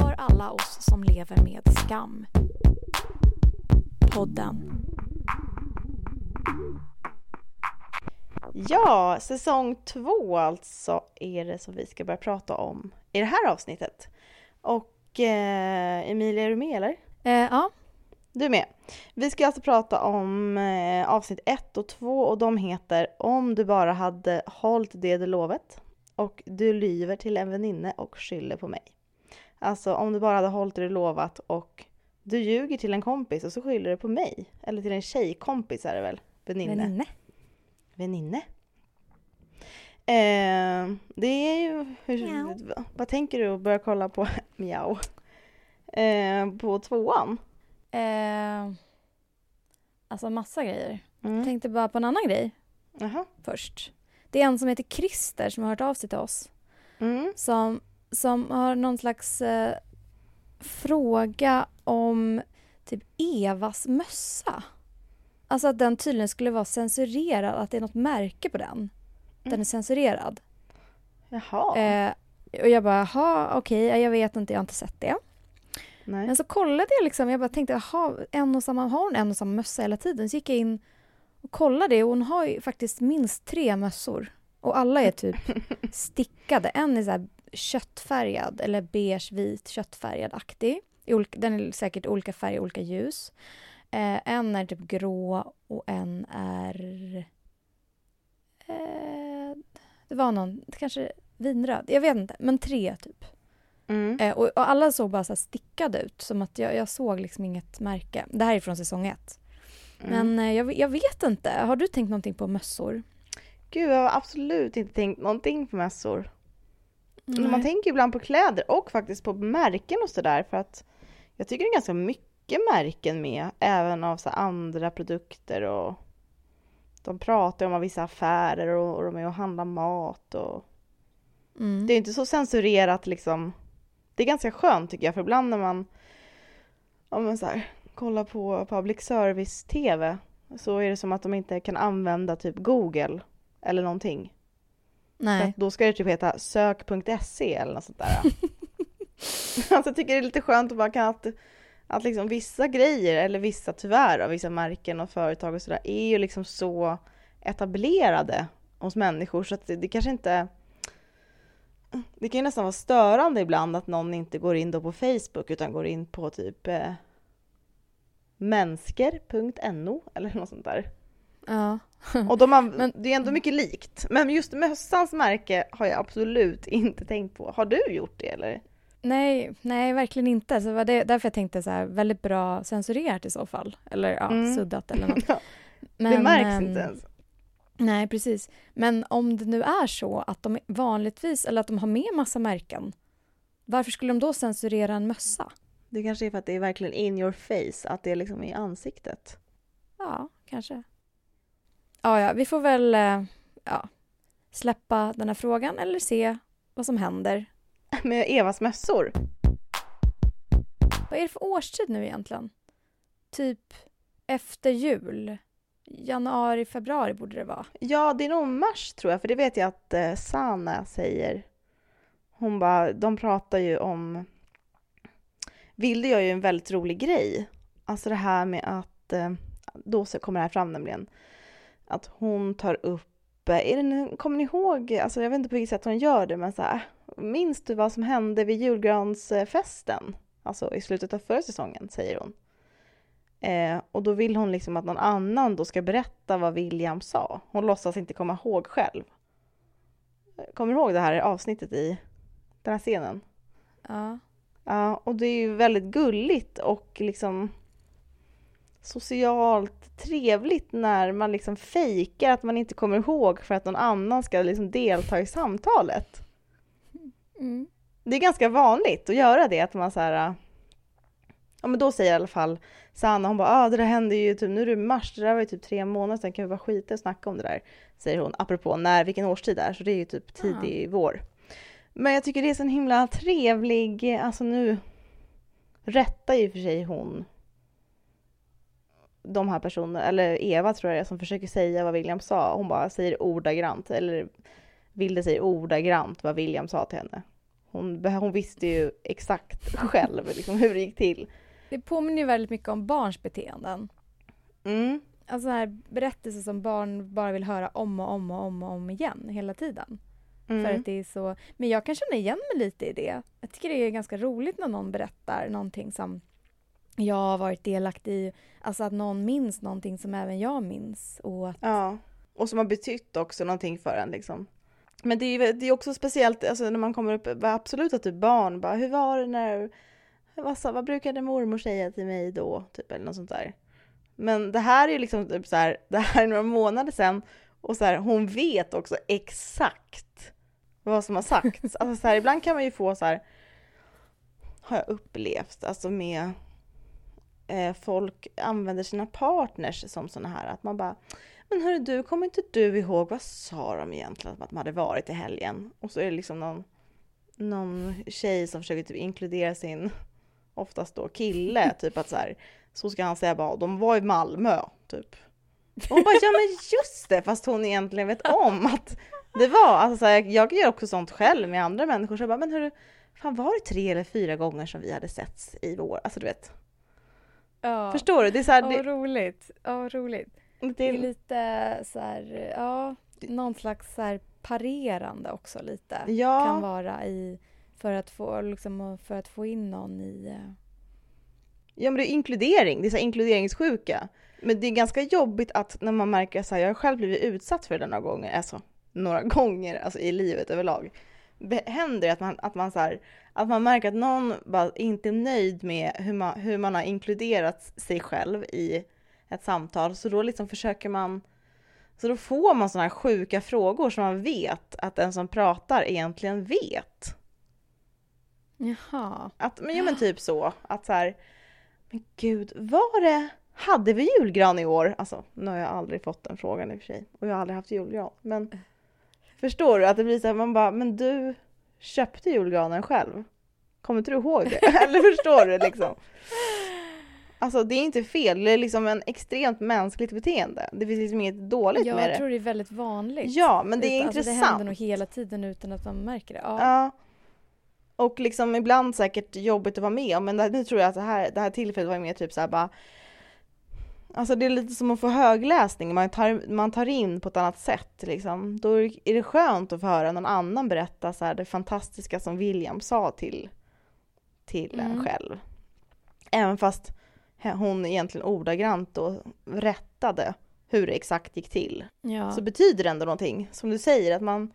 För alla oss som lever med skam. Podden. Ja, säsong två alltså är det som vi ska börja prata om i det här avsnittet. Och eh, Emilia, är du med eller? Eh, ja, Du är med. Vi ska alltså prata om eh, avsnitt ett och två och de heter Om du bara hade hållit det du lovat och Du lyver till en väninna och skyller på mig. Alltså om du bara hade hållit det du lovat och du ljuger till en kompis och så skyller du på mig. Eller till en tjejkompis är det väl? Väninna. väninne. Väninne. Eh, det är ju... Hur, vad, tänker du att börja kolla på? Miau. Eh, på tvåan? Eh, alltså massa grejer. Jag Mm. tänkte bara på en annan grej Jaha. först. Det är en som heter Christer som har hört av sig till oss. Mm. Som, som har någon slags eh, fråga om typ Evas mössa. Alltså att den tydligen skulle vara censurerad, att det är något märke på den. Den Mm. är censurerad. Jaha. Eh, och jag bara, jaha, okej, jag vet inte, jag har inte sett det. Nej. Men så kollade jag liksom, jag bara tänkte, jaha, en och samma, har hon en och samma mössa hela tiden? Så gick jag in och kollade och hon har ju faktiskt minst tre mössor. Och alla är typ stickade. En är så här köttfärgad eller beige, vit, köttfärgad-aktig. Den är säkert olika färger, olika ljus. Eh, en är typ grå och en är... Eh, det var någon, kanske vinröd. Jag vet inte, men tre typ. Mm. Eh, och, och alla såg bara så här stickade ut, som att jag, jag såg liksom inget märke. Det här är från säsong ett. Mm. Men eh, jag, jag vet inte, har du tänkt någonting på mössor? Gud, jag har absolut inte tänkt någonting på mössor. Men Man Nej. tänker ibland på kläder och faktiskt på märken och sådär för att jag tycker det är ganska mycket märken med, även av så andra produkter och de pratar om vissa affärer och, och de är och handlar mat och Mm. det är inte så censurerat liksom. Det är ganska skönt tycker jag för ibland när man om man så här, kollar på public service tv så är det som att de inte kan använda typ Google eller någonting. För Nej. att då ska det typ heta sök.se eller något sånt där. alltså jag tycker det är lite skönt att bara kan att, att liksom vissa grejer, eller vissa tyvärr av vissa märken och företag och sådär, är ju liksom så etablerade hos människor så att det, det kanske inte det kan ju nästan vara störande ibland att någon inte går in då på Facebook utan går in på typ eh, mänsker.no eller något sånt där. Ja. Och de an- Men- det är ändå mycket likt. Men just mössans märke har jag absolut inte tänkt på. Har du gjort det eller? Nej, nej, verkligen inte. Så det var det, därför jag tänkte så här, väldigt bra censurerat i så fall. Eller ja, Mm. suddat eller något. det Men, märks ehm, inte ens. Nej, precis. Men om det nu är så att de vanligtvis, eller att de har med massa märken, varför skulle de då censurera en mössa? Det kanske är för att det är verkligen in your face, att det är liksom i ansiktet. Ja, kanske. Ja, ja, vi får väl eh, ja, släppa den här frågan eller se vad som händer. Med Evas mössor. Vad är det för årstid nu egentligen? Typ efter jul? Januari, februari borde det vara. Ja, det är nog mars tror jag, för det vet jag att eh, Sana säger. Hon bara, de pratar ju om... Vilde gör ju en väldigt rolig grej. Alltså det här med att, eh, då kommer det här fram nämligen, att hon tar upp, eh, är det, kommer ni ihåg, alltså jag vet inte på vilket sätt hon gör det, men så här, minns du vad som hände vid julgransfesten? Alltså i slutet av förra säsongen, säger hon. Eh, och då vill hon liksom att någon annan då ska berätta vad William sa. Hon låtsas inte komma ihåg själv. Kommer du ihåg det här avsnittet i den här scenen? Ja. Ja, och det är ju väldigt gulligt och liksom socialt trevligt när man liksom fejkar att man inte kommer ihåg för att någon annan ska liksom delta i samtalet. Mm. Det är ganska vanligt att göra det, att man så här... Ja men då säger i alla fall Sanna, hon bara ah, det där hände ju typ, nu är det mars, det där var ju typ tre månader sedan, kan vi bara skita och snacka om det där? Säger hon, apropå när, vilken årstid det är, så det är ju typ tidig vår. Men jag tycker det är så en himla trevlig, alltså nu rättar ju för sig hon de här personerna, eller Eva tror jag det är, som försöker säga vad William sa. Hon bara säger ordagrant, eller Vilde säger ordagrant vad William sa till henne. hon, hon visste ju exakt själv liksom, hur det gick till. Det påminner ju väldigt mycket om barns beteenden. Mm. Alltså här berättelser som barn bara vill höra om och om och om och om igen hela tiden. Mm. För att det är så... Men jag kan känna igen mig lite i det. Jag tycker det är ganska roligt när någon berättar någonting som jag har varit delaktig i. Alltså att någon minns någonting som även jag minns. Och att, Ja, och som har betytt också någonting för en liksom. Men det är ju det är också speciellt alltså, när man kommer upp, absolut att typ barn bara, hur var det när, vad, vad brukade mormor säga till mig då? Typ eller något sånt där. Men det här är ju liksom typ så här, det här är några månader sedan och så här, hon vet också exakt vad som har sagts. Alltså så här, ibland kan man ju få så här, har jag upplevt, alltså med eh, folk använder sina partners som såna här, att man bara men hörru du, kommer inte du ihåg vad sa de egentligen att de hade varit i helgen? Och så är det liksom någon, någon tjej som försöker typ inkludera sin, oftast då kille, typ att så här, så ska han säga bara, de var i Malmö, typ. Och hon bara, ja men just det, fast hon egentligen vet om att det var, alltså så här, jag gör också sånt själv med andra människor, så jag bara, men hörru, fan var det tre eller fyra gånger som vi hade setts i vår, alltså du vet. Ja. Förstår du? Det är så här, det, vad roligt. Vad roligt. det, Det är lite så här, ja, någon slags så här parerande också lite. ja. Kan vara i, för att få, liksom, för att få in någon i... eh, Ja men det är inkludering, det är så inkluderingssjuka. Men det är ganska jobbigt att när man märker så här, jag har själv blivit utsatt för det några gånger, alltså några gånger alltså i livet överlag. Händer att man, att man så här, att man märker att någon bara inte är nöjd med hur man, hur man har inkluderat sig själv i ett samtal, så då liksom försöker man så då får man sådana här sjuka frågor som man vet att den som pratar egentligen vet. Jaha. Att, men, ja, men typ så. Att så här, men gud, var det, hade vi julgran i år? Alltså, nu har jag aldrig fått den frågan i och för sig. Och jag har aldrig haft julgran. Men förstår du att det blir så här, man bara, men du köpte julgranen själv. Kommer inte du ihåg det? Eller förstår du liksom? Alltså det är inte fel, det är liksom en extremt mänskligt beteende. Det finns liksom inget dåligt Jag med det. tror det är väldigt vanligt. Ja, men det är Utan- alltså, intressant. Det händer nog hela tiden utan att man märker det. Ja. Ja. Och liksom ibland säkert jobbigt att vara med om, men det- nu tror jag att det här, det här tillfället var mer typ såhär bara Alltså det är lite som att få högläsning, man tar, man tar in på ett annat sätt liksom. Då är det skönt att få höra någon annan berätta så här, det fantastiska som William sa till, till en Mm. själv. Även fast hon egentligen ordagrant då rättade hur det exakt gick till Ja. så betyder det ändå någonting. Som du säger, att man,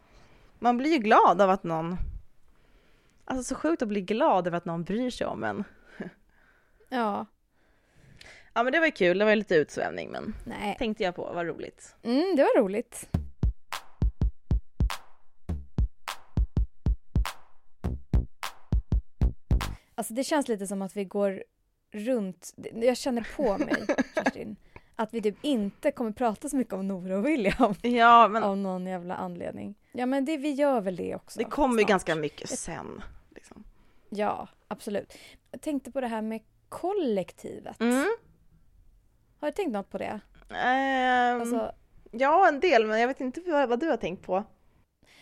man blir ju glad av att någon... Alltså så sjukt att bli glad över att någon bryr sig om en. ja. Ja men det var ju kul, det var ju lite utsvävning men Nej. tänkte jag på, vad roligt. Mm, det var roligt. Alltså det känns lite som att vi går runt, jag känner på mig Kerstin, att vi typ inte kommer prata så mycket om Nora och William Ja men av någon jävla anledning. Ja men det, vi gör väl det också. det kommer ju ganska mycket sen. Liksom. Ja, absolut. Jag tänkte på det här med kollektivet. Mm. Har du tänkt något på det? Ehm, Alltså, Ja en del men jag vet inte vad, vad du har tänkt på.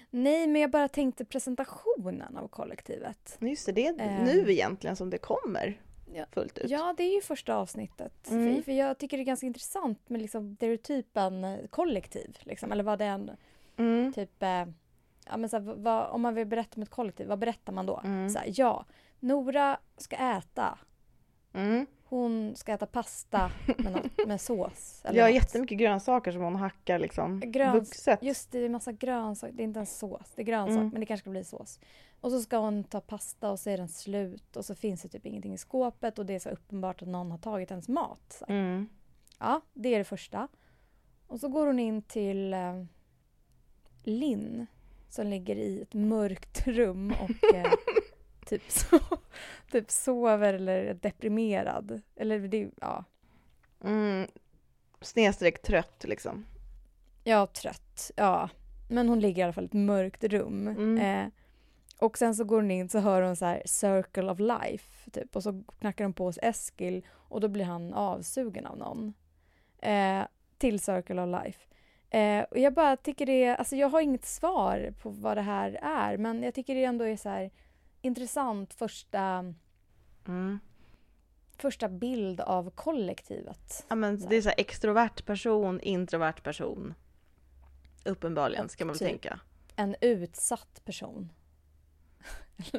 nej, men jag bara tänkte presentationen av kollektivet. Just det, det är Ehm. nu egentligen som det kommer Ja. fullt ut. Ja, det är ju första avsnittet. Mm. För, för jag tycker det är ganska intressant med liksom stereotypen eh, kollektiv. Liksom, eller vad det är, Mm. typ... Eh, ja, men så här, vad, om man vill berätta om ett kollektiv, vad berättar man då? Mm. Så här, ja, Nora ska äta. Mm. Hon ska äta pasta med, något, med sås. Eller Jag har något. jättemycket grönsaker som hon hackar liksom Gröns-. Just det, det är massa grönsaker. Det är inte ens sås. Det är grönsak, Mm. men det kanske ska bli sås. Och så ska hon ta pasta och så är den slut och så finns det typ ingenting i skåpet och det är så uppenbart att någon har tagit ens mat. Mm. Ja, det är det första. Och så går hon in till eh, Linn som ligger i ett mörkt rum och eh, typ, so typ sover eller är deprimerad. Eller det, ja, Mm. Snedstreck trött liksom. ja, trött. Ja. Men hon ligger i alla fall i ett mörkt rum. Mm. Eh, och sen så går hon in så hör hon så här Circle of Life typ och så knackar hon på hos Eskil och då blir han avsugen av någon. Eh, till Circle of Life. Eh, och jag bara tycker det är, alltså jag har inget svar på vad det här är men jag tycker det ändå är så här intressant första, Mm. första bild av kollektivet. Ja, men det är så här extrovert person, introvert person. Uppenbarligen ska man väl typ. tänka. En utsatt person.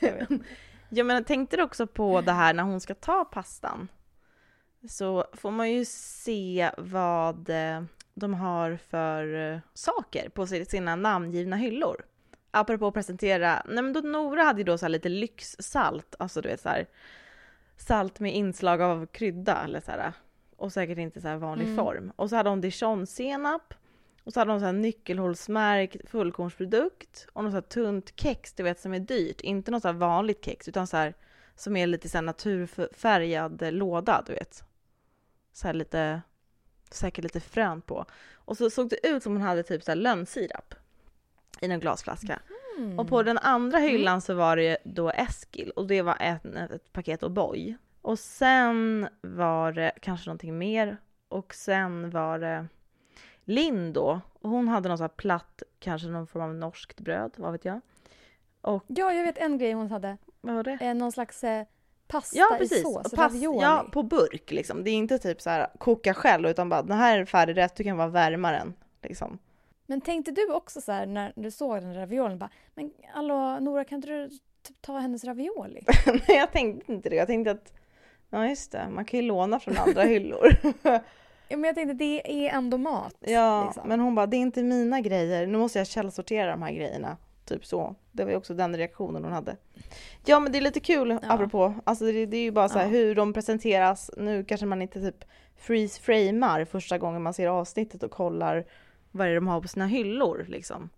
Jag vet inte. Ja men tänkte du också på det här när hon ska ta pastan? Så får man ju se vad eh, de har för eh, saker på si- sina namngivna hyllor. Apropå att presentera, nej men då Nora hade ju då så här lite lyxsalt, alltså du vet så här salt med inslag av krydda eller så här, och säkert inte så här vanlig Mm. form. Och så hade hon dijonsenap och så hade hon så här nyckelhålsmärkt fullkornsprodukt och något så här tunt kex, du vet som är dyrt. Inte något så vanligt kex utan så här som är lite så här naturfärgad låda, du vet. Så här lite, säkert lite frön på. Och så såg det ut som hon hade typ så här lönnsirap i en glasflaska. Mm. Och på den andra hyllan så var det då Eskil och det var ett, ett paket O'boy. Och sen var det kanske någonting mer och sen var det Linn då. Och hon hade något så här platt, kanske någon form av norskt bröd, vad vet jag. Och Ja, jag vet en grej hon hade. vad var det? Eh, någon slags eh, pasta Ja i sås, ravioli. ja på burk liksom. Det är inte typ så här koka själv utan bara den här är färdig rätt, du kan bara värma den. Liksom. Men tänkte du också så här när du såg den raviolin bara Men hallå Nora kan inte du typ ta hennes ravioli? Nej jag tänkte inte det, jag tänkte att ja just det, man kan ju låna från andra hyllor. Ja, men jag tänkte det är ändå mat. Ja, liksom. men hon bara, det är inte mina grejer, nu måste jag källsortera de här grejerna. Typ så. Det var ju också den reaktionen hon hade. Ja men det är lite kul Ja. apropå, alltså det, det är ju bara så här Ja. hur de presenteras. Nu kanske man inte typ freeze-framar första gången man ser avsnittet och kollar vad det är de har på sina hyllor liksom.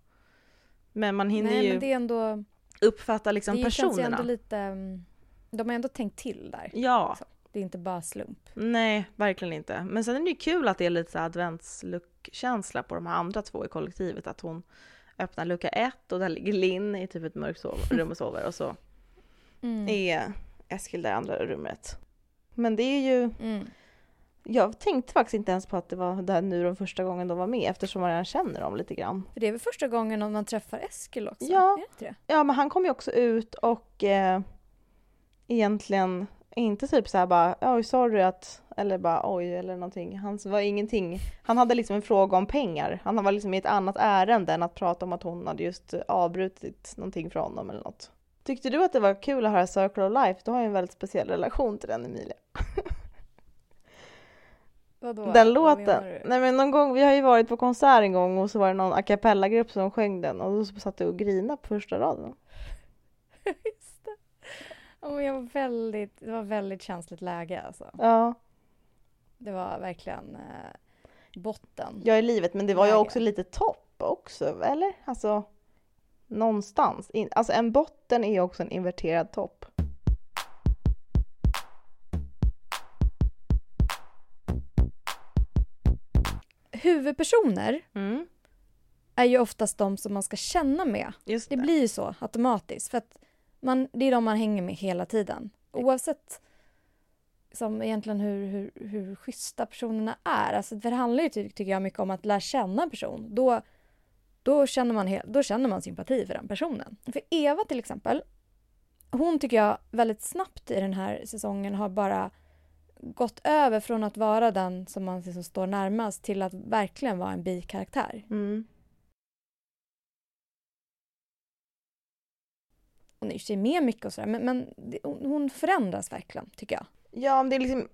Men man hinner Nej ju men det är ändå, uppfatta liksom det känns ju personerna. ändå lite, mm, de har ändå tänkt till där. Ja, Det är inte bara slump. nej verkligen inte. Men sen är det ju kul att det är lite adventsluck-känsla på de här andra två i kollektivet. Att hon öppnar lucka ett och där ligger Linn i typ ett mörkt rum och sover och så Mm. är Eskil där i andra rummet. Men det är ju, Mm. Jag tänkte faktiskt inte ens på att det var där nu de första gången de var med eftersom man redan känner dem lite grann. För det är väl första gången man träffar Eskil också? Ja. Ja men han kom ju också ut och eh, egentligen inte typ så här bara oj sorry att eller bara oj eller någonting. Han var ingenting. Han hade liksom en fråga om pengar. Han var liksom i ett annat ärende än att prata om att hon hade just avbrutit någonting för honom eller något. Tyckte du att det var kul att höra Circle of Life? Du har ju en väldigt speciell relation till den Emilia. Vadå? Den låten. Nej men någon gång, vi har ju varit på konsert en gång och så var det någon a cappella-grupp som sjöng den och då satt du och grinade på första raden. Just det. Ja, men jag var väldigt, det var väldigt känsligt läge alltså. Ja, Det var verkligen eh, botten. jag är livet men det var ju Läge. också lite topp också, eller? Alltså någonstans. In, alltså en botten är ju också en inverterad topp. Huvudpersoner Mm, är ju oftast de som man ska känna med. Det det. blir ju så automatiskt. För att man, det är de man hänger med hela tiden. Oavsett som egentligen hur, hur, hur schyssta personerna är. Alltså, för det handlar ju ty- tycker jag mycket om att lära känna en person. Då, då, känner man då känner man sympati för den personen. För Eva till exempel, hon tycker jag väldigt snabbt i den här säsongen har bara gått över från att vara den som man liksom står närmast till att verkligen vara en bikaraktär. Mm. Hon är sig med mycket och sådär men, men det, hon hon förändras verkligen tycker jag. Ja, men det är liksom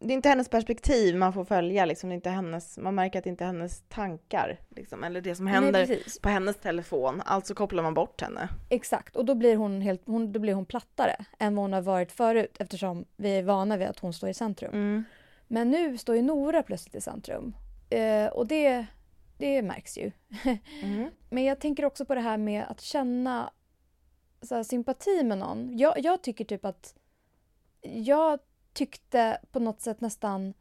det är inte hennes perspektiv man får följa liksom. Det är inte hennes, man märker att det inte är hennes tankar liksom, eller det som händer Nej, på hennes telefon. Alltså kopplar man bort henne. Exakt, och då blir, hon helt, hon, då blir hon plattare än vad hon har varit förut eftersom vi är vana vid att hon står i centrum. Mm. Men nu står ju Nora plötsligt i centrum. Eh, och det, det märks ju. Mm. Men jag tänker också på det här med att känna så här, sympati med någon. Jag, jag tycker typ att... Jag tyckte på något sätt nästan...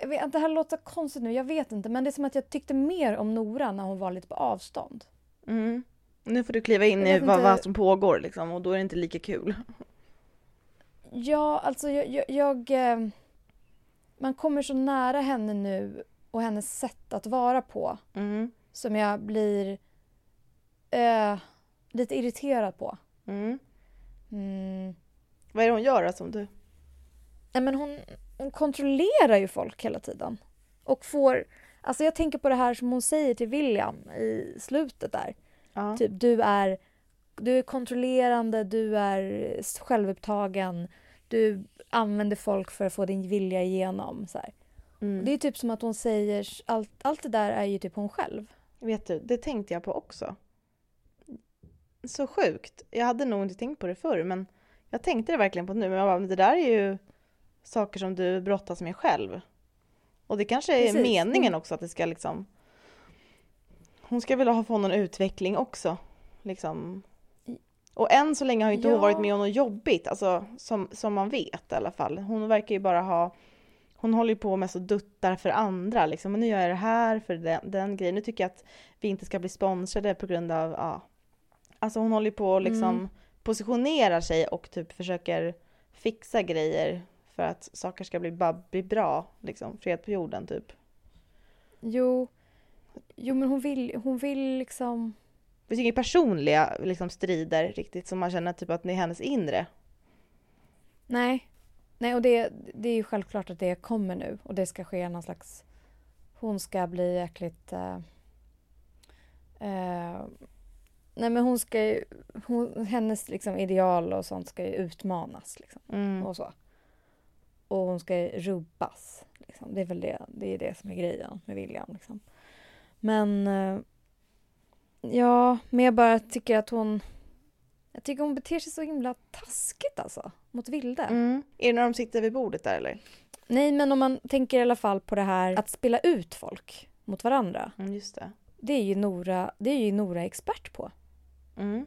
Jag vet, det här låter konstigt nu, jag vet inte. Men det är som att jag tyckte mer om Nora när hon var lite på avstånd. Mm. Nu får du kliva in i vad, inte- vad som pågår liksom, och då är det inte lika kul. Ja, alltså jag... jag, jag eh, man kommer så nära henne nu och hennes sätt att vara på Mm. som jag blir eh, lite irriterad på. Mm. Mm. Vad är det hon gör då, som du? Nej men hon, hon kontrollerar ju folk hela tiden. Och får, alltså jag tänker på det här som hon säger till William i slutet där. Ja. Typ du är, du är kontrollerande, du är självupptagen, du använder folk för att få din vilja igenom. Så här. Mm. Det är typ som att hon säger, allt, allt det där är ju typ hon själv. Vet du, det tänkte jag på också. Så sjukt. Jag hade nog inte tänkt på det förr, men jag tänkte det verkligen på nu. Men jag bara, det där är ju saker som du brottas med själv. Och det kanske är Precis. meningen Mm. också att det ska liksom... Hon ska väl ha få någon utveckling också. Liksom. Och än så länge har ju inte hon Ja. varit med om något jobbigt, alltså som, som man vet i alla fall. Hon verkar ju bara ha hon håller ju på med så duttar för andra liksom. Och nu gör jag det här för den, den grejen. Nu tycker jag att vi inte ska bli sponsrade på grund av, ja. Alltså hon håller ju på och liksom Mm. positionerar sig och typ försöker fixa grejer för att saker ska bli, bara bli bra, liksom. Fred på jorden typ. Jo, jo men hon vill, hon vill liksom... Det finns inga personliga liksom, strider riktigt som man känner typ att det är hennes inre. Nej. Nej, och det, det är ju självklart att det kommer nu och det ska ske någon slags... Hon ska bli jäkligt... Eh, eh, nej, men hon ska ju... Hon, hennes liksom ideal och sånt ska ju utmanas liksom, Mm. och så. Och hon ska rubbas. Liksom. Det är väl det, det, är det som är grejen med William. Liksom. Men... Eh, ja, men jag bara tycker att hon... Jag tycker hon beter sig så himla taskigt alltså, mot Vilde. Mm. Är det när de sitter vid bordet där eller? Nej, men om man tänker i alla fall på det här att spela ut folk mot varandra. Mm, just det. Det är ju Nora, det är ju Nora expert på. Mm.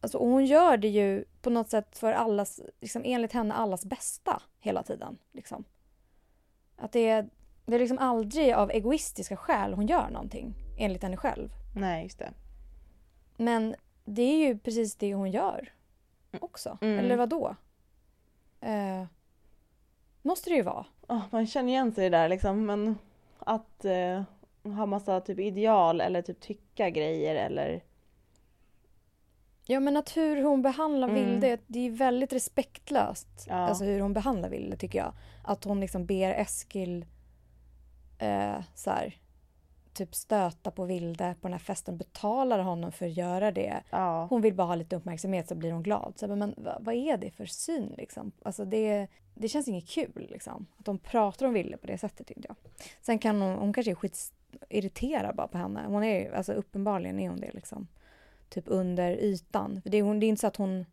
Alltså, och hon gör det ju på något sätt för allas, liksom enligt henne, allas bästa hela tiden. Liksom. Att det är, det är liksom aldrig av egoistiska skäl hon gör någonting, enligt henne själv. Nej, just det. Men det är ju precis det hon gör också. Mm. Eller vad då? Eh, måste det ju vara. Ja, man känner igen sig i det där liksom, men att eh, ha massa typ ideal eller typ tycka grejer eller... Ja men att hur hon behandlar Mm. Vilde, det är väldigt respektlöst. Ja. Alltså hur hon behandlar Vilde tycker jag. Att hon liksom ber Eskil eh, så här, typ stöta på Vilde på den här festen. Betalar honom för att göra det. Ja. Hon vill bara ha lite uppmärksamhet så blir hon glad. Så, men vad, vad är det för syn liksom? Alltså det, det känns inget kul liksom. Att de pratar om Vilde på det sättet tyckte jag. Sen kan hon, hon kanske är skitirriterad bara på henne. Hon är ju- alltså uppenbarligen är hon det liksom. Typ under ytan. För det är, hon, det är inte så att hon...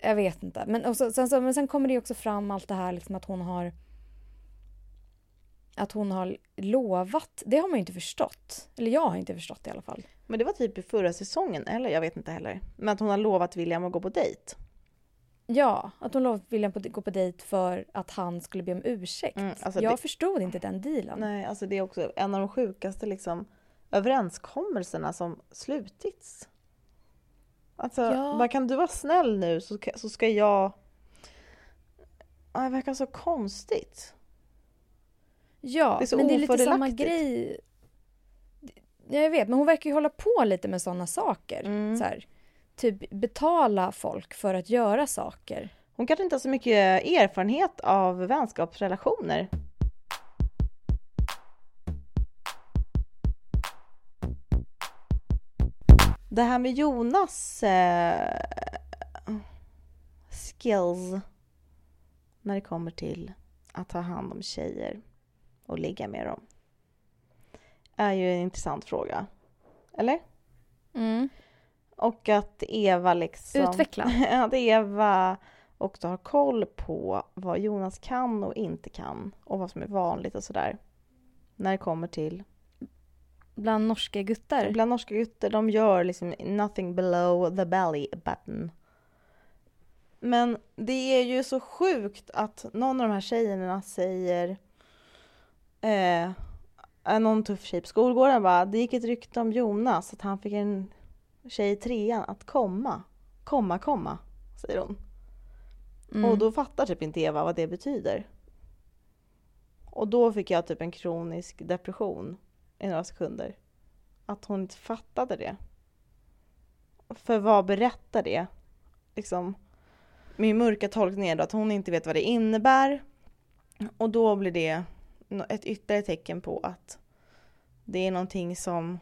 Jag vet inte. Men, så, sen, så, men sen kommer det också fram allt det här liksom att hon har... Att hon har lovat. Det har man ju inte förstått. Eller jag har inte förstått det i alla fall. Men det var typ i förra säsongen, eller jag vet inte heller. Men att hon har lovat William att gå på dejt. Ja, att hon lovat William på, gå på dejt för att han skulle be om ursäkt. Mm, alltså jag det- förstod inte den dealen. Nej, alltså det är också en av de sjukaste liksom överenskommelserna som slutits. Alltså, Ja. bara kan du vara snäll nu så så ska jag... Ja, Det verkar så konstigt. Ja, Det men det är lite samma grej. Jag vet, men hon verkar ju hålla på lite med sådana saker. Mm. Så här, typ betala folk för att göra saker. Hon kanske inte har så mycket erfarenhet av vänskapsrelationer. Det här med Jonas eh, skills när det kommer till att ta hand om tjejer och ligga med dem är ju en intressant fråga. Eller? Och att Eva liksom... Utveckla. att Eva också har koll på vad Jonas kan och inte kan och vad som är vanligt och sådär. När det kommer till... Bland norska guttar. Bland norska gutter, de gör liksom nothing below the belly button. Men det är ju så sjukt att någon av de här tjejerna säger... Eh, är någon tuff tjej på skolgården bara, det gick ett rykte om Jonas att han fick en tjej i trean att komma. Komma, komma, säger hon. Mm. Och då fattar typ inte Eva vad det betyder. Och då fick jag typ en kronisk depression i några sekunder. Att hon inte fattade det. För vad berättar det liksom min mörka tolkning är då att hon inte vet vad det innebär. Och då blir det ett ytterligare tecken på att det är någonting som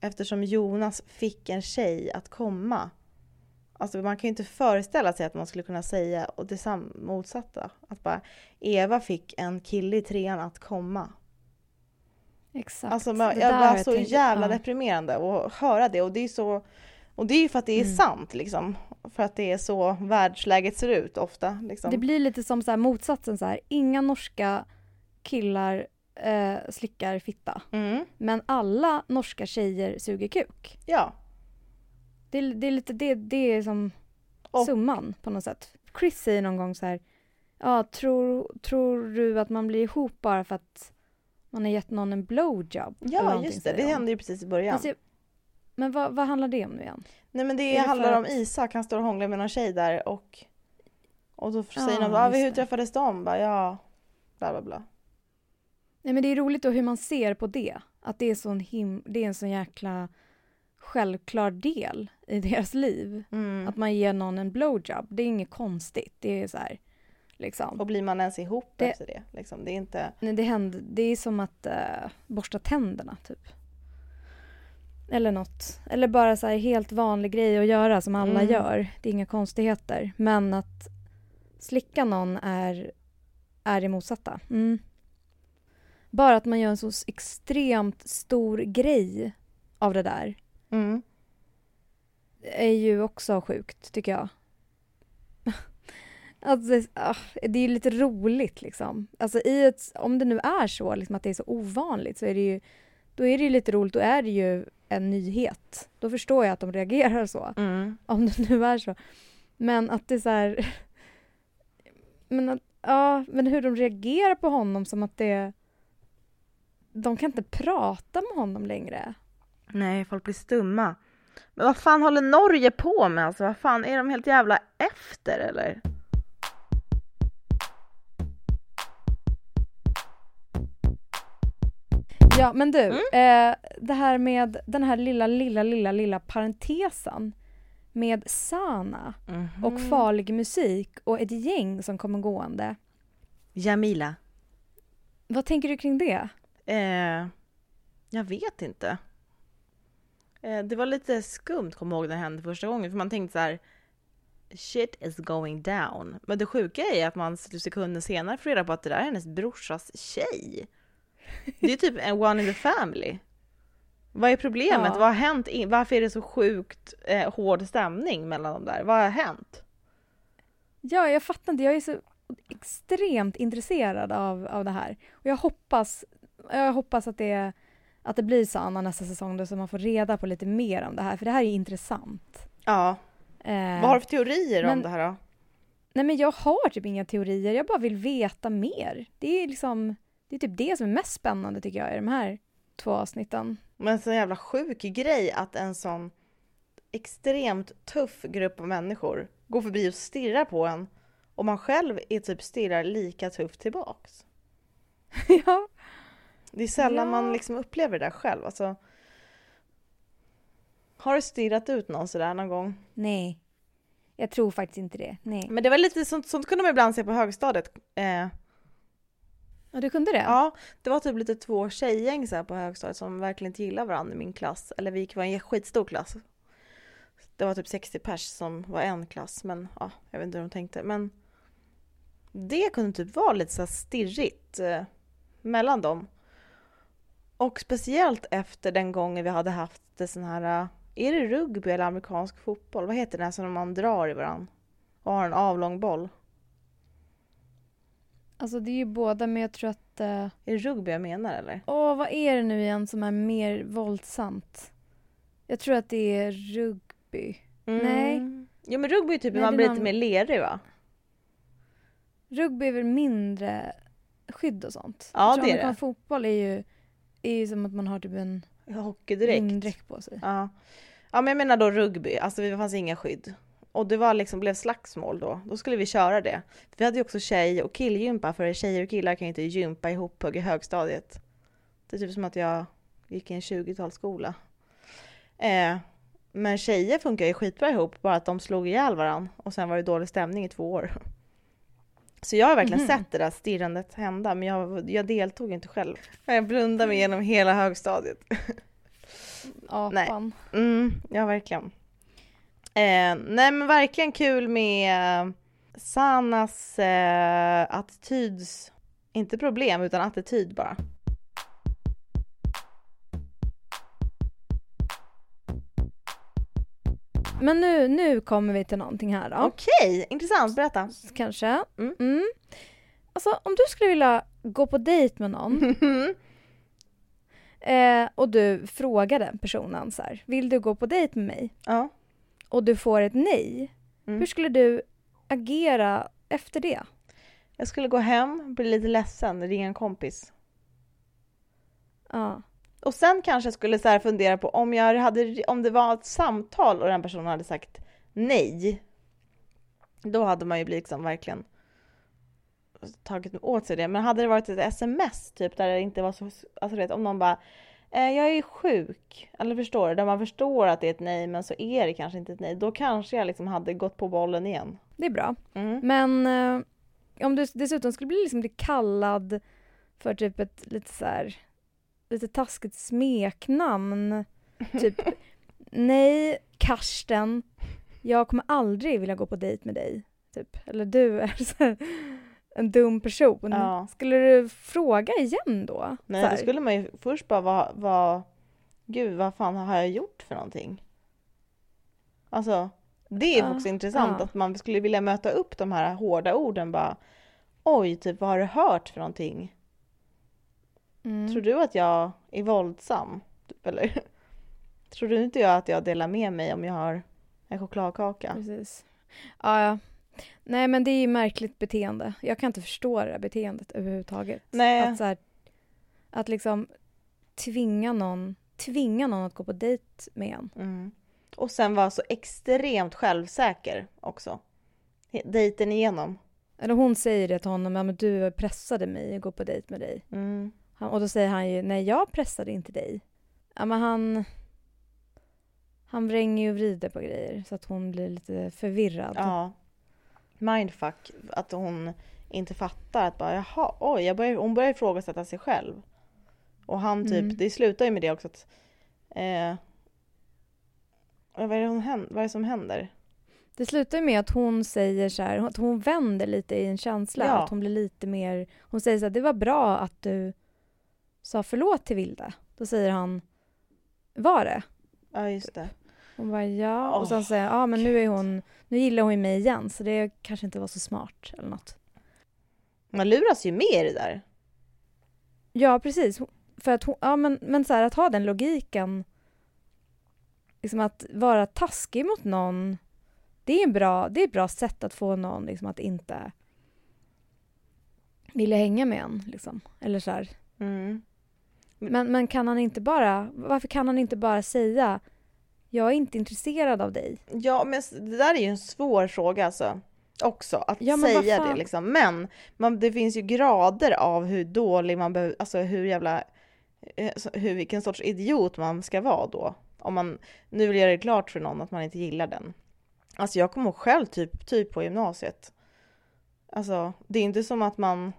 eftersom Jonas fick en tjej att komma. Alltså man kan ju inte föreställa sig att man skulle kunna säga och det motsatta. Att bara Eva fick en kille i trean att komma. Exakt. Alltså man, Det jag var så tänkt- jävla ja. deprimerande att höra det och det är så och det är ju för att det är Mm. sant liksom. För att det är så världsläget ser ut ofta. Liksom. Det blir lite som så här motsatsen så här. Inga norska killar eh, slickar fitta. Mm. Men alla norska tjejer suger kuk. Ja. Det, är- det är lite det, det är som Och- summan på något sätt. Chris säger någon gång så här. Ja, tror, tror du att man blir ihop bara för att man har gett någon en blowjob? Ja just det, det de. hände ju precis i början. Alltså, men vad, vad handlar det om nu igen? Nej men det, är det handlar om att- Isak, han står och hånglar med någon tjej där och och då säger Ja, någon ah, hur det. träffades de? Bara, ja, bla bla bla. Nej men det är roligt då hur man ser på det. Att det är, sån him- det är en sån jäkla självklar del i deras liv. Mm. Att man ger någon en blowjob. Det är inget konstigt. Det är så här, liksom. Och blir man ens ihop Det- efter det? Liksom, det är inte... Nej, det, händer, det är som att uh, borsta tänderna, typ. Eller något. Eller bara så här helt vanlig grej att göra som alla Mm. gör. Det är inga konstigheter. Men att slicka någon är, är det motsatta. Mm. Bara att man gör en så extremt stor grej av det där Mm. är ju också sjukt, tycker jag. Alltså, det, ah, är ju lite roligt liksom. Alltså i ett, om det nu är så liksom, att det är så ovanligt så är det ju då är det ju lite roligt, då är det ju en nyhet. Då förstår jag att de reagerar så, Mm. om det nu är så. Men att det är så här... Men, att, ja, men hur de reagerar på honom som att det... De kan inte prata med honom längre. Nej, folk blir stumma. Men vad fan håller Norge på med? Alltså, vad fan, är de helt jävla efter eller? Ja, men du, Mm. eh, det här med den här lilla, lilla, lilla, lilla parentesen med Sana och Mhm. farlig musik och ett gäng som kommer gående. Jamila. Vad tänker du kring det? Eh, jag vet inte. Eh, det var lite skumt, jag ihåg, när det hände första gången. För man tänkte så här, shit is going down. Men det sjuka är att man sekunder senare får reda på att det där är hennes brorsas tjej. Det är typ en one in the family. Vad är problemet? Ja. Vad har hänt? Varför är det så sjukt eh, hård stämning mellan dem där? Vad har hänt? Ja, jag fattar inte. Jag är så extremt intresserad av, av det här. Och jag hoppas, jag hoppas att, det, att det blir Sana nästa säsong då, så man får reda på lite mer om det här. För det här är intressant. Ja. Eh, Vad har du för teorier om men- det här då? Nej men jag har typ inga teorier, jag bara vill veta mer. Det är liksom, det är typ det som är mest spännande tycker jag i de här två avsnitten. Men så jävla sjuk grej att en sån extremt tuff grupp av människor går förbi och stirrar på en och man själv är typ stirrar lika tufft tillbaks. ja. Det är sällan Ja. man liksom upplever det där själv. Alltså, har du stirrat ut någon sådär någon gång? Nej. Jag tror faktiskt inte det. Nej. Men det var lite sånt, sånt kunde man ibland se på högstadiet. Eh, Ja, du kunde det? Ja, det var typ lite två tjejgäng så här på högstadiet som verkligen inte gillade varandra i min klass. Eller vi gick var en skitstor klass. Det var typ 60 pers som var en klass, men ja, jag vet inte hur de tänkte. Men det kunde typ vara lite så stirrigt eh, mellan dem. Och speciellt efter den gången vi hade haft det sån här, eh, är det rugby eller amerikansk fotboll? Vad heter det när som man drar i varandra? Och har en avlång boll? Alltså det är ju båda, men jag tror att... eh, Är det rugby jag menar eller? Åh, vad är det nu igen som är mer våldsamt? Jag tror att det är rugby. Nej. Mm. Jo men rugby är typ Nej, man blir är lite någon- mer lerig va? Rugby är väl mindre skydd och sånt? Ja, det är det. fotboll är ju, är ju som att man har typ en Hockeydräkt. vindräkt på sig. Ja. ja men jag menar då rugby, alltså det fanns inga skydd. Och det var liksom, blev slagsmål då. Då skulle vi köra det. Vi hade ju också tjej och killgympa för tjejer och killar kan ju inte gympa ihop i högstadiet. Det är typ som att jag gick i en 20-talsskola. Eh, Men tjejer funkar ju skitbra ihop, bara att de slog ihjäl varandra och sen var det dålig stämning i två år. Så jag har verkligen Mhm. sett det där stirrandet hända, men jag, jag deltog inte själv. Jag blundade mig igenom hela högstadiet. Apan. Mm, ja, verkligen. Eh, nej, men verkligen kul med eh, Sanas eh, attityds... Inte problem, utan attityd bara. Men nu, nu kommer vi till någonting här då. Okej, intressant. Berätta. Kanske. Mm. Mm. Alltså om du skulle vilja gå på dejt med någon eh, och du frågar den personen så här, vill du gå på dejt med mig? ja. Och du får ett nej. Mm. Hur skulle du agera efter det? Jag skulle gå hem, bli lite ledsen, ringa en kompis. Ja. Och sen kanske jag skulle så här fundera på om, jag hade, om det var ett samtal och den personen hade sagt nej. Då hade man ju liksom verkligen tagit åt sig det. Men hade det varit ett sms typ där det inte var så, alltså vet om någon bara jag är sjuk, eller förstår du? Där man förstår att det är ett nej men så är det kanske inte ett nej. Då kanske jag liksom hade gått på bollen igen. Det är bra. Mm. Men eh, om du dessutom skulle bli, liksom bli kallad för typ ett lite så här, lite taskigt smeknamn. Typ, nej Karsten, jag kommer aldrig vilja gå på dejt med dig. Typ. Eller du är så här, en dum person. Ja. Skulle du fråga igen då? Nej, då skulle man ju först bara vara, vara Gud, vad fan har jag gjort för någonting? Alltså, det är Ja, också intressant ja. att man skulle vilja möta upp de här hårda orden bara. Oj, typ vad har du hört för någonting? mm. Tror du att jag är våldsam? Typ, eller? Tror du inte jag att jag delar med mig om jag har en chokladkaka? Precis. Ja, ja. Nej men det är ju märkligt beteende. Jag kan inte förstå det här beteendet överhuvudtaget. Nej. Att, så här, att liksom tvinga någon, tvinga någon att gå på dejt med en. Mm. Och sen vara så extremt självsäker också. Dejten igenom. Eller hon säger det till honom, ja men du pressade mig att gå på dejt med dig. Mm. Han, och då säger han ju, nej jag pressade inte dig. Ja men han, han vränger ju och vrider på grejer så att hon blir lite förvirrad. Ja. Mindfuck. Att hon inte fattar att bara jaha, oj, börjar, hon börjar ifrågasätta sig själv. Och han typ, Mm. det slutar ju med det också att eh, vad, är det hon, vad är det som händer? Det slutar ju med att hon säger så här, att hon vänder lite i en känsla. Ja. Att hon blir lite mer, hon säger så här, det var bra att du sa förlåt till Vilde. Då säger han, var det? Ja, just det. Hon bara ja. och sen säger ja men nu är hon, nu gillar hon ju mig igen så det kanske inte var så smart eller något. Man luras ju med i det där. Ja precis. För att hon, ja men, men så här, att ha den logiken, liksom att vara taskig mot någon, det är en bra, det är ett bra sätt att få någon liksom att inte vilja hänga med en liksom. Eller så här. Mm. Men, men kan han inte bara, varför kan han inte bara säga jag är inte intresserad av dig? Ja, men det där är ju en svår fråga alltså. Också, att Ja, säga det liksom. Men man, det finns ju grader av hur dålig man behöver, alltså hur jävla, eh, hur, vilken sorts idiot man ska vara då. Om man nu vill göra det klart för någon att man inte gillar den. Alltså jag kommer ihåg själv typ, typ på gymnasiet. Alltså det är inte som att man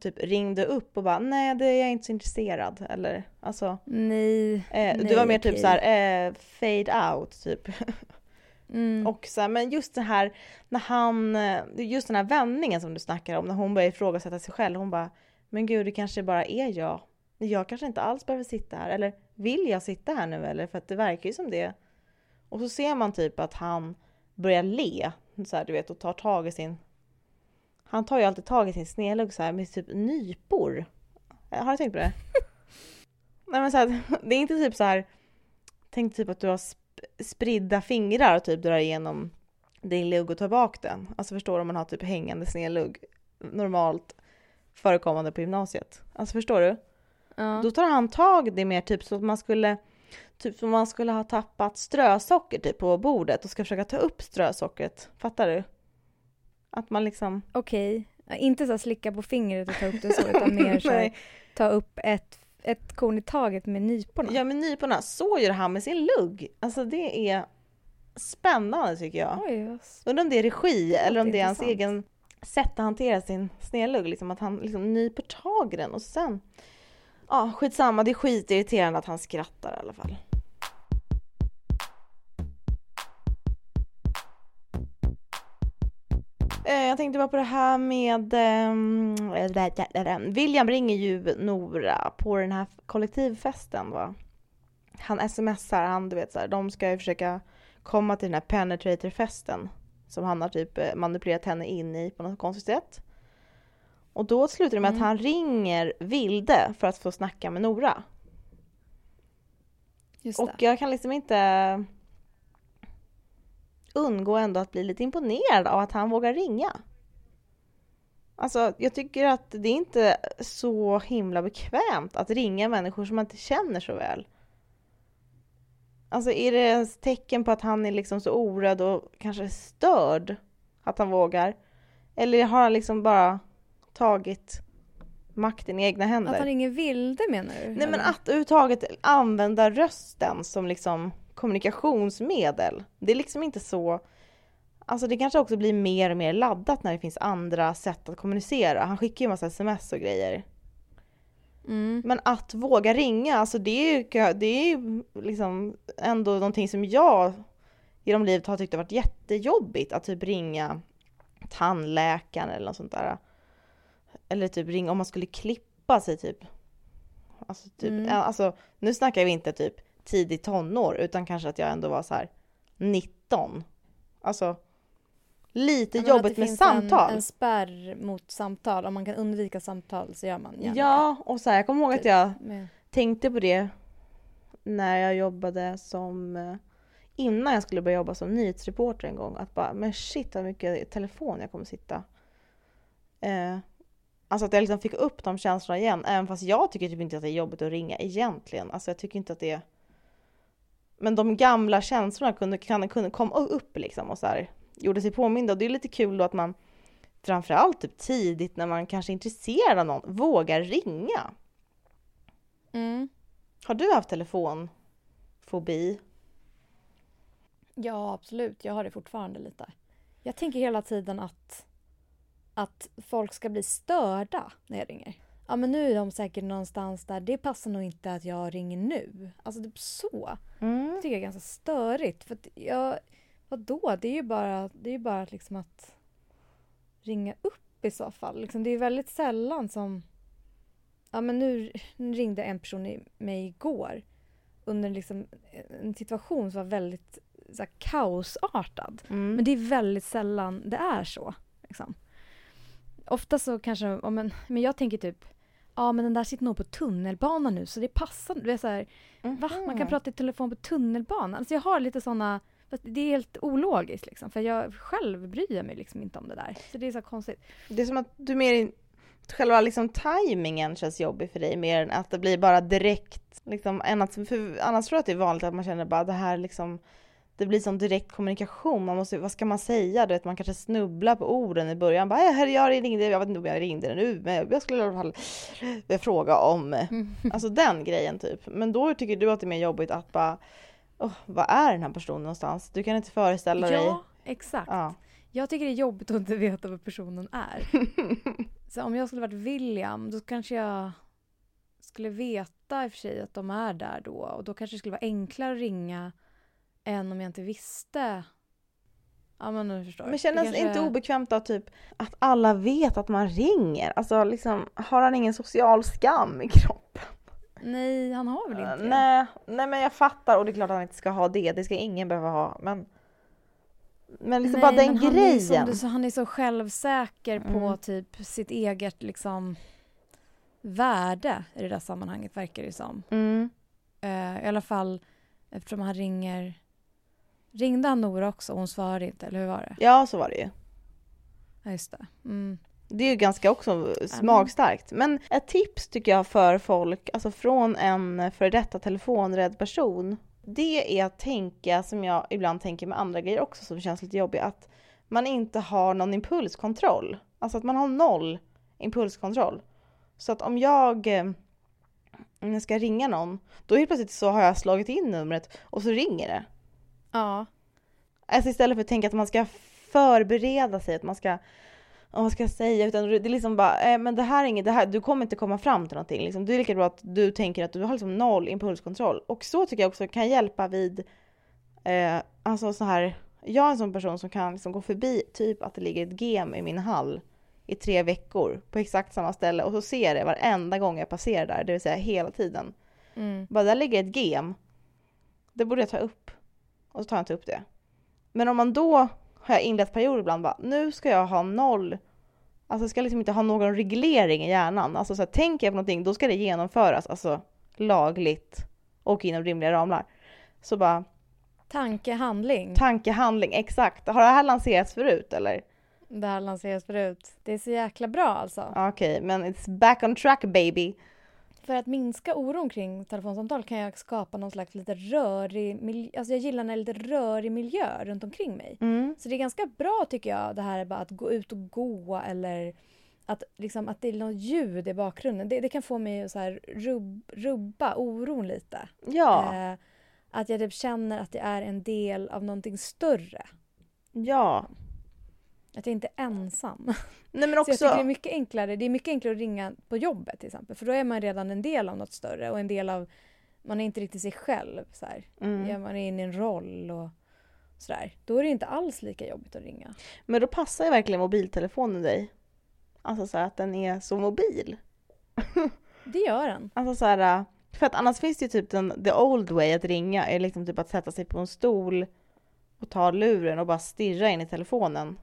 typ ringde upp och bara nej det är jag inte så intresserad. Eller alltså, Nej. eh, nej, det var mer typ okej. så här eh, fade out typ. Mm. Och så här, men just det här när han, eh, just den här vändningen som du snackar om, när hon börjar ifrågasätta sig själv, hon bara Men gud, det kanske bara är jag. Jag kanske inte alls behöver sitta här, eller vill jag sitta här nu eller? För att det verkar ju som det. Och så ser man typ att han börjar le, så här, du vet, och tar tag i sin Han tar ju alltid tag i sin snedlugg så här med typ nypor. Har du tänkt på det? Nej men så här, det är inte typ så här Tänk typ att du har sp- spridda fingrar och typ drar igenom din lugg och tar bak den. Alltså förstår du om man har typ hängande snedlugg normalt förekommande på gymnasiet. Alltså förstår du? Ja. Då tar han tag i det mer typ så att man skulle Typ som man skulle ha tappat strösocker typ på bordet och ska försöka ta upp strösockret. Fattar du? Att man liksom... Okej. Ja, Inte så slicka på fingret och ta upp det så utan mer så här, ta upp ett ett korn i taget med nyporna. Ja men nyporna, så gör han med sin lugg. Alltså det är spännande tycker jag. Oj, Undrar om det är regi eller om det är hans egen sätt att hantera sin snedlugg. Liksom att han liksom nyper tag i den och sen... Ja, skitsamma. Det är skitirriterande att han skrattar i alla fall. Jag tänkte bara på det här med... ehm, William ringer ju Nora på den här kollektivfesten va? Han smsar, han du vet så här, de ska ju försöka komma till den här penetratorfesten som han har typ eh, manipulerat henne in i på något konstigt sätt. Och då slutar det med Mm. att han ringer Vilde för att få snacka med Nora. Just Och det. jag kan liksom inte undgå ändå att bli lite imponerad av att han vågar ringa. Alltså jag tycker att det är inte så himla bekvämt att ringa människor som man inte känner så väl. Alltså är det ett tecken på att han är liksom så orädd och kanske störd att han vågar? Eller har han liksom bara tagit makten i egna händer? Att han ringer Vilde menar du? Nej men att överhuvudtaget använda rösten som liksom kommunikationsmedel. Det är liksom inte så... Alltså det kanske också blir mer och mer laddat när det finns andra sätt att kommunicera. Han skickar ju massa sms och grejer. Mm. Men att våga ringa, alltså det är ju, det är ju liksom ändå någonting som jag genom livet har tyckt har varit jättejobbigt. Att typ ringa tandläkaren eller något sånt där. Eller typ ringa om man skulle klippa sig typ. Alltså, typ, Mm. alltså nu snackar vi inte typ tidigt tonår utan kanske att jag ändå var så här 19. Alltså lite Ja, jobbigt det med finns samtal. En, en spärr mot samtal. Om man kan undvika samtal så gör man gärna Ja, och så här, jag kommer ihåg att jag Med, tänkte på det när jag jobbade som eh, innan jag skulle börja jobba som nyhetsreporter en gång. Att bara, men shit vad mycket telefon jag kommer sitta. Eh, alltså att jag liksom fick upp de känslorna igen. Även fast jag tycker typ inte att det är jobbigt att ringa egentligen. Alltså jag tycker inte att det är... Men de gamla känslorna kunde, kunde komma upp liksom och så här, gjorde sig påminda. Och det är lite kul då att man framförallt typ tidigt när man kanske är intresserad av någon vågar ringa. mm. Har du haft telefonfobi? Ja, absolut. Jag har det fortfarande lite. Jag tänker hela tiden att, att folk ska bli störda när jag ringer. Ja, men nu är de säkert någonstans där det passar nog inte att jag ringer nu. Alltså typ så. Mm. Det tycker jag är ganska störigt. För att jag, vadå? Det är ju bara, det är ju bara liksom att ringa upp i så fall. Liksom, det är väldigt sällan som... Ja, men nu, nu ringde en person i, mig igår under liksom en situation som var väldigt så här, kaosartad. Mm. Men det är väldigt sällan det är så. Liksom. Ofta så kanske, ja, men, men jag tänker typ, ja men den där sitter nog på tunnelbanan nu så det passar. Du vet, så här, Va? Man kan Mhm. prata i telefon på tunnelbanan. Alltså jag har lite såna... fast Det är helt ologiskt liksom. För jag själv bryr mig liksom inte om det där. Så det är så konstigt. Det är som att du mer... Själva liksom tajmingen känns jobbig för dig mer än att det blir bara direkt. Liksom, än att, för annars tror jag att det är vanligt att man känner bara det här liksom... Det blir som direkt kommunikation. Man måste, vad ska man säga? Du vet, man kanske snubblar på orden i början. Bara, "Hej, jag ringde, jag vet inte om jag ringde nu, men jag skulle i alla fall fråga om... Alltså den grejen typ. Men då tycker du att det är mer jobbigt att bara... "Åh, vad är den här personen någonstans? Du kan inte föreställa dig. Ja, exakt. Ja. Jag tycker det är jobbigt att inte veta vad personen är. så om jag skulle varit William då kanske jag skulle veta i och för sig att de är där då. Och då kanske det skulle vara enklare att ringa än om jag inte visste. Ja men du förstår. Men Det känns kanske- inte obekvämt då typ att alla vet att man ringer? Alltså liksom, har han ingen social skam i kroppen? Nej, han har väl inte det? nej, nej men jag fattar och det är klart att han inte ska ha det, det ska ingen behöva ha. Men, men liksom bara den han är, som grejen. du sa, han är så självsäker på Mm. typ sitt eget liksom värde i det där sammanhanget verkar det som. Mm. Eh, I alla fall eftersom han ringer... Ringde han Nora också? Hon svarade inte, eller hur var det? Ja, så var det ju. Ja, just det. Mm. Det är ju ganska också smagstarkt. Men ett tips tycker jag för folk, alltså från en före detta telefonrädd person, det är att tänka som jag ibland tänker med andra grejer också som känns lite jobbigt, att man inte har någon impulskontroll. Alltså att man har noll impulskontroll. Så att om jag, eh, om jag ska ringa någon, då helt plötsligt så har jag slagit in numret och så ringer det. Ja. Alltså istället för att tänka att man ska förbereda sig, att man ska "Åh, vad ska jag säga? Utan det är liksom bara, eh, men det här är inget, det här, du kommer inte komma fram till någonting. Liksom. Det är lika bra att du tänker att du har liksom noll impulskontroll. Och så tycker jag också kan hjälpa vid, eh, alltså så här, jag är en sån person som kan liksom gå förbi typ att det ligger ett gem i min hall i tre veckor på exakt samma ställe och så ser jag det varenda gång jag passerar där, det vill säga hela tiden. Mm. Bara där ligger ett gem. Det borde jag ta upp. Och så tar jag inte upp det. Men om man då har jag inlett perioder ibland bara, nu ska jag ha noll, alltså jag ska liksom inte ha någon reglering i hjärnan. Alltså så här, tänker jag på någonting, då ska det genomföras, alltså lagligt och inom rimliga ramar. Så bara, Tanke, handling. tanke, handling, exakt. Har det här lanserats förut eller? Det här lanseras förut. Det är så jäkla bra alltså. Okej, men it's back on track baby. För att minska oron kring telefonsamtal kan jag skapa någon slags lite rörig miljö. Alltså jag gillar när det är lite rörig miljö runt omkring mig. Mm. Så det är ganska bra tycker jag det här bara att gå ut och gå eller att, liksom, att det är något ljud i bakgrunden. Det, det kan få mig att så här rubb, rubba oron lite. Ja, Eh, att jag typ känner att jag är en del av någonting större. ja. Att jag inte är ensam. Nej men Så jag tycker det är också, mycket enklare. Det är mycket enklare att ringa på jobbet till exempel. För då är man redan en del av något större och en del av... Man är inte riktigt sig själv. Så mm. Ja, man är inne i en roll och sådär. Då är det inte alls lika jobbigt att ringa. men då passar ju verkligen mobiltelefonen dig. Alltså så här att den är så mobil. Det gör den. Alltså så här, för att annars finns det ju typ den, the old way att ringa är liksom typ att sätta sig på en stol och ta luren och bara stirra in i telefonen.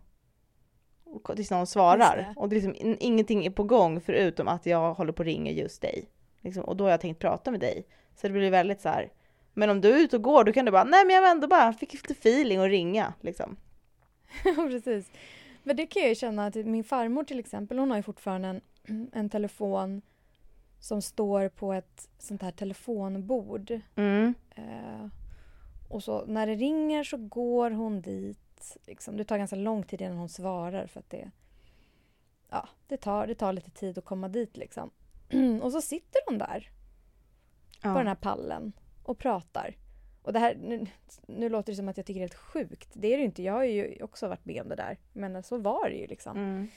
Och tills någon svarar. Och det är liksom, in- ingenting är på gång förutom att jag håller på att ringa just dig. Liksom, och då har jag tänkt prata med dig. Så det blir väldigt så här. Men om du är ute och går då kan du bara, nej men jag var ändå bara, fick lite feeling och ringa liksom. Ja, precis. Men det kan jag ju känna att min farmor till exempel, hon har ju fortfarande en, en telefon som står på ett sånt här telefonbord. Mm. Eh, och så när det ringer så går hon dit. Liksom. Det tar ganska lång tid innan hon svarar för att det, ja, det, tar, det tar lite tid att komma dit. Liksom. och så sitter hon där Ja. på den här pallen och pratar. Och det här, nu, nu låter det som att jag tycker det är helt sjukt. Det är det ju inte. Jag har ju också varit med om det där. Men så var det ju liksom. Mm.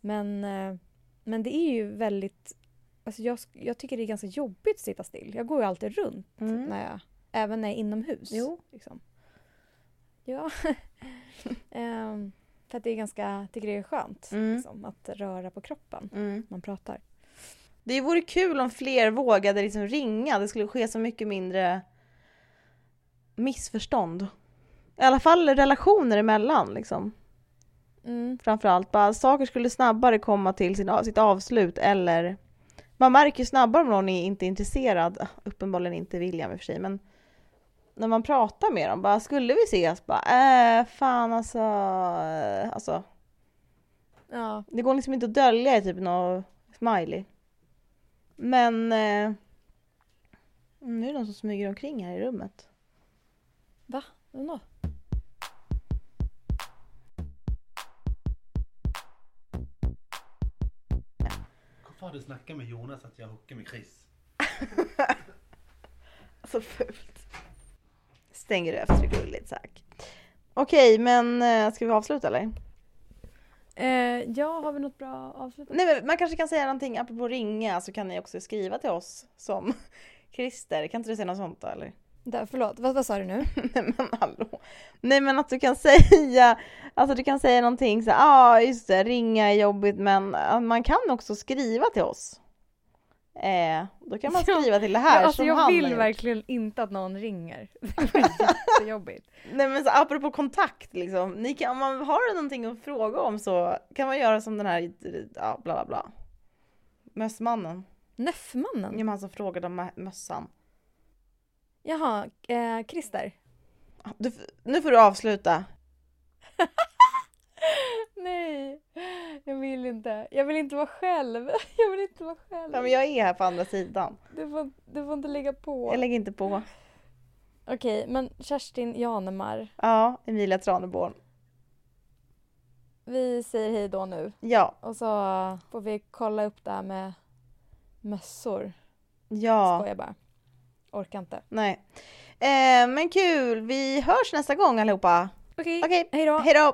Men, eh, men det är ju väldigt... Alltså jag, jag tycker det är ganska jobbigt att sitta still. Jag går ju alltid runt, Mm. när jag, även när jag är inomhus. Jo. Liksom. Ja. Ehm, för att det är ganska, tycker det är skönt Mm. liksom, att röra på kroppen Mm. man pratar. Det vore kul om fler vågade liksom ringa. Det skulle ske så mycket mindre missförstånd. I alla fall relationer emellan liksom. Mm. Framförallt bara saker skulle snabbare komma till sin, sitt avslut eller man märker ju snabbare om någon är inte intresserad. Uppenbarligen inte William i och för sig men när man pratar med dem bara skulle vi ses? Bara äh, fan alltså. eh, Alltså Ja. det går liksom inte att dölja i typ någon smiley. Men eh, nu är det någon som smyger omkring här i rummet. Va? Vem då? Varför har du snackat med Jonas att jag hookar med Chris? Så fult. Stänger du efter gulligt tack. Okej men eh, ska vi avsluta eller? Eh, ja, har vi något bra avslut? Nej men man kanske kan säga någonting apropå ringa så kan ni också skriva till oss som Christer. Kan inte du säga något sånt då eller? Där, förlåt, vad, vad sa du nu? Nej men hallå. Nej men att du kan säga, alltså du kan säga någonting så ja ah, just det, ringa är jobbigt men eh, man kan också skriva till oss. Eh, då kan man skriva till det här Ja, alltså som jag han vill verkligen inte att någon ringer. Det var jättejobbigt. Nej men så apropå kontakt liksom, ni kan, om man har någonting att fråga om så kan man göra som den här, ja bla bla bla. Mössmannen, Nöffmannen? ja, men han som frågade om mö- mössan. Jaha, eh, Christer? Du, f- nu får du avsluta. Nej, jag vill inte. Jag vill inte vara själv. Jag vill inte vara själv. Ja, men jag är här på andra sidan. Du, får, du får inte lägga på. Jag lägger inte på. Okej, men Kerstin Janemar. Ja, Emilia Traneborn. Vi säger hej då nu. Ja, Och så får vi kolla upp det här med mössor. Ja, Skojar bara. Orkar inte. nej. Eh, men kul, vi hörs nästa gång allihopa. Okej, Okej, hej då. hej då!